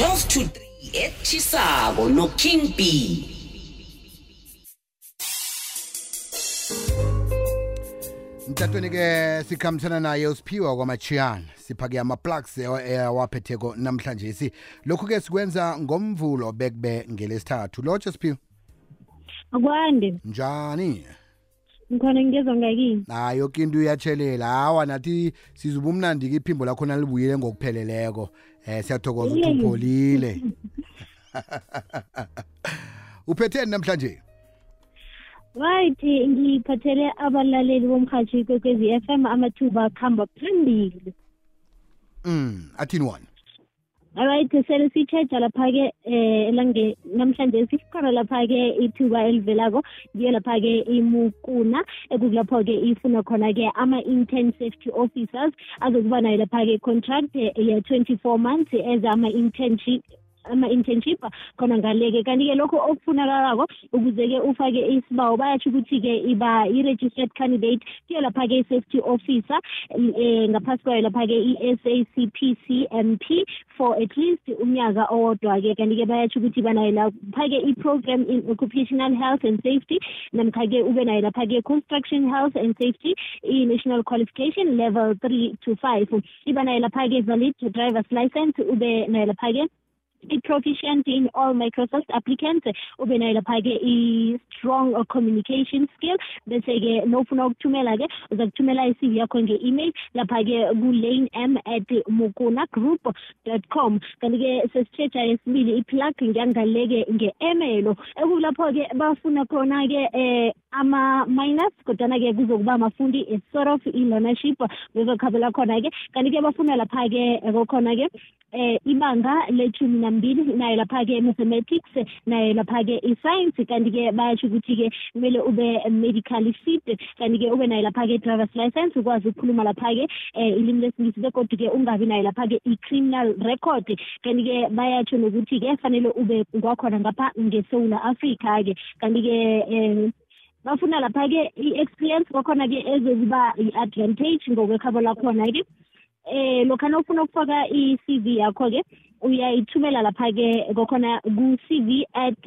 12 to 3 etchisako noking b mtatweni-ke sikhambisana naye usiphiwa kwamachiyana sipha-ke ama-plugs awaphetheko namhlanje. Si lokhu-ke sikwenza ngomvulo bekube ngelesithathu. Lotsho siphiwa akwande. Njani? Ngikhona ngizwa ngakini hayi yoke into uyatshelela hawa nathi sizuba umnandi-ke iphimbo lakho nalibuyile ngokupheleleko. Eh siyathokoza ukuthi Yey. upholile. Uphetheni namhlanje? Right ngiphathele abalaleli bomhathi ikwekwezi f m amathuba akuhamba phambili. Mm athini wona? Alright sele sitshetsha lapha-ke um elange namhlanje sikhona lapha-ke ithuba elivelako ngiyo lapha-ke imukuna ekukulapho-ke ifuna khona-ke ama-intern safety officers azokuba nayo lapha-ke contract ye-twenty-four months as ama-internship ama-internship khona ngale-ke. Kanti-ke lokhu okufunakalako ukuze-ke ufake isibawo bayatsho ukuthi-ke iba i-registered candidate kuyo lapha-ke i-safety officer um ngaphasi kwayo lapha-ke i-SACPC MP for at least unyaka owodwa-ke. Kanti-ke bayatsho ukuthi banayo lapha-ke i-program in occupational health and safety namkha-ke ube nayo lapha-ke construction health and safety i-national qualification level three to five. Iba nayo lapha-ke valid driver's license ube nayo lapha-ke i-proficient in all Microsoft applicants. Ube nayo lapha-ke i-strong communication skill. Bese-ke nofuna ukuthumela-ke uza kuthumela i-cv yakho nge-email lapha-ke ku-lane m at mukuna group dot com. Kanti-ke sesitshetsha yesibili i-plug ngiyangaleke nge-emelo ekulapho-ke bafuna khona-ke um ama-minus kodwana-ke kuzokuba amafundi a sort of i-learnership bezokhabela khona-ke kanti-ke bafuna lapha-ke kokhona-ke um ibanga lethumi nambili nayo lapha-ke mathematics nayo lapha-ke i-science. Kanti-ke bayasho ukuthi-ke kumele ube medically fit kanti-ke ube nayo lapha-ke i-drivers license ukwazi ukukhuluma lapha-ke um ilimi lesingisi begodwa-ke ungabi nayo lapha-ke i-criminal record. Kanti-ke bayatsho nokuthi-ke fanele ube kwakhona ngapha ngesewula afrika-ke. Kanti-ke um bafuna lapha-ke i-experience kwakhona-ke ezokuba i-advantage ngokwekhabo lakhona-ke eh lokha nawufuna ukufaka i-CV yakho-ke uyayithumela lapha-ke kokhona ku-cv at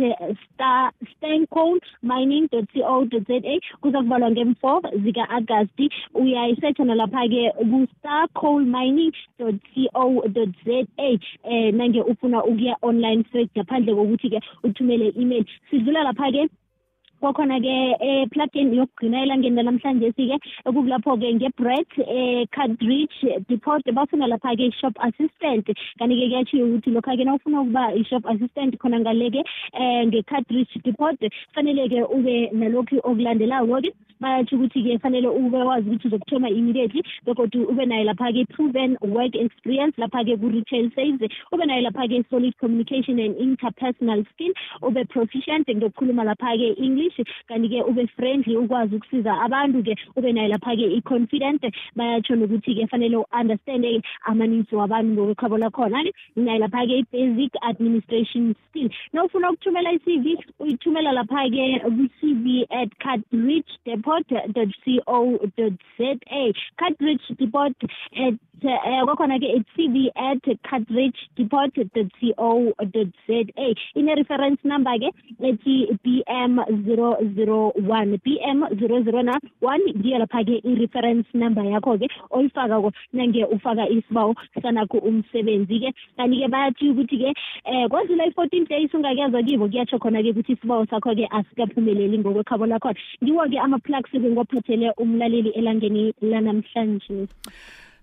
star stancone mining co za kuza kubalwa ngem-four zika-agasti. Uyayisetsha nalapha-ke ku-star coal mining co za um nange ufuna ukuya online straight ngaphandle kokuthi-ke uthumele i-email. Sidlula lapha-ke kwakhona-ke eplugin yokugcina elangeni lanamhlanje sike ekukulapho-ke ngebret e-cardrich depot. Bafuna lapha-ke i-shop assistant. Kanti-ke kuyatshiwo ukuthi lokha-ke nawufuna ukuba i-shop assistant khona ngale-ke um nge-cardrich depot fanele-ke ube nalokhu okulandelako-ke. Bayatsho ukuthi-ke fanele ube wazi ukuthi uzokuthoma immediately begodwa ube nayo lapha-ke proven work experience lapha-ke ku-retail sales ube nayo lapha-ke solid communication and interpersonal skill ube proficient ngokukhuluma lapha-ke english kanti-ke ube friendly ukwazi ukusiza abantu-ke ube nayo lapha-ke i-confident. Bayatsho nokuthi-ke fanele u-understande amaninzi wabantu ngokwekhabo lakhona nayo lapha-ke i-basic administration skill. Nawufuna ukuthumela i-cv uyithumela lapha-ke ku-cv at cardrich depot co za cardrich depot at um kwakhona-ke at cv at cardrich depot co za ine-reference number-ke ethi b m zero zero one b m zero zero na one. Ngiyo lapha-ke i-reference number yakho-ke oyifakako. Nange ufaka isibawo sanakho umsebenzi-ke. Kanti-ke bayathi ukuthi-ke um kwazila i-fourteen days ungakezwa kibo kuyatsho khona-ke ukuthi isibawo sakho-ke asikaphumeleli ngokwekhabo lakhona ngiwo-ke ama-plugs-ke ngiwaphathele umlaleli elangeni lanamhlanje.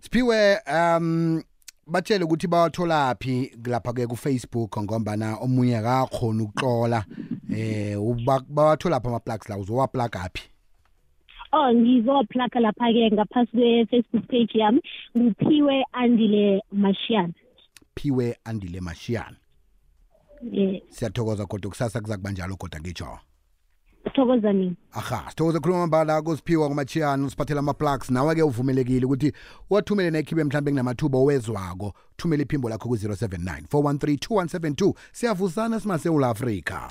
Siphiwe um batshele ukuthi bawatholaphi lapha ke ku-facebook ngombana omunye akakhona ukuxola eh uba- bawatholaphi ama-plugs la uzowaplugaphi oh ngizoplaga lapha-ke ngaphasi kwe-facebook page yami. Nguphiwe andile mashiyana phiwe andile mashiyana um siyathokoza kodwa kusasa kuza kuba njalo kodwa ngitsho thokoza mina aha sithokoza khuluma mbala kusiphiwa kwamachiyana usiphathela ama-plugs. Nawe-ke uvumelekile ukuthi uwathumele nekhibe mhlawumbe kunamathuba owezwako. Thumele iphimbo lakho ku-079 413 2172 siyavuzana simasewula afrika.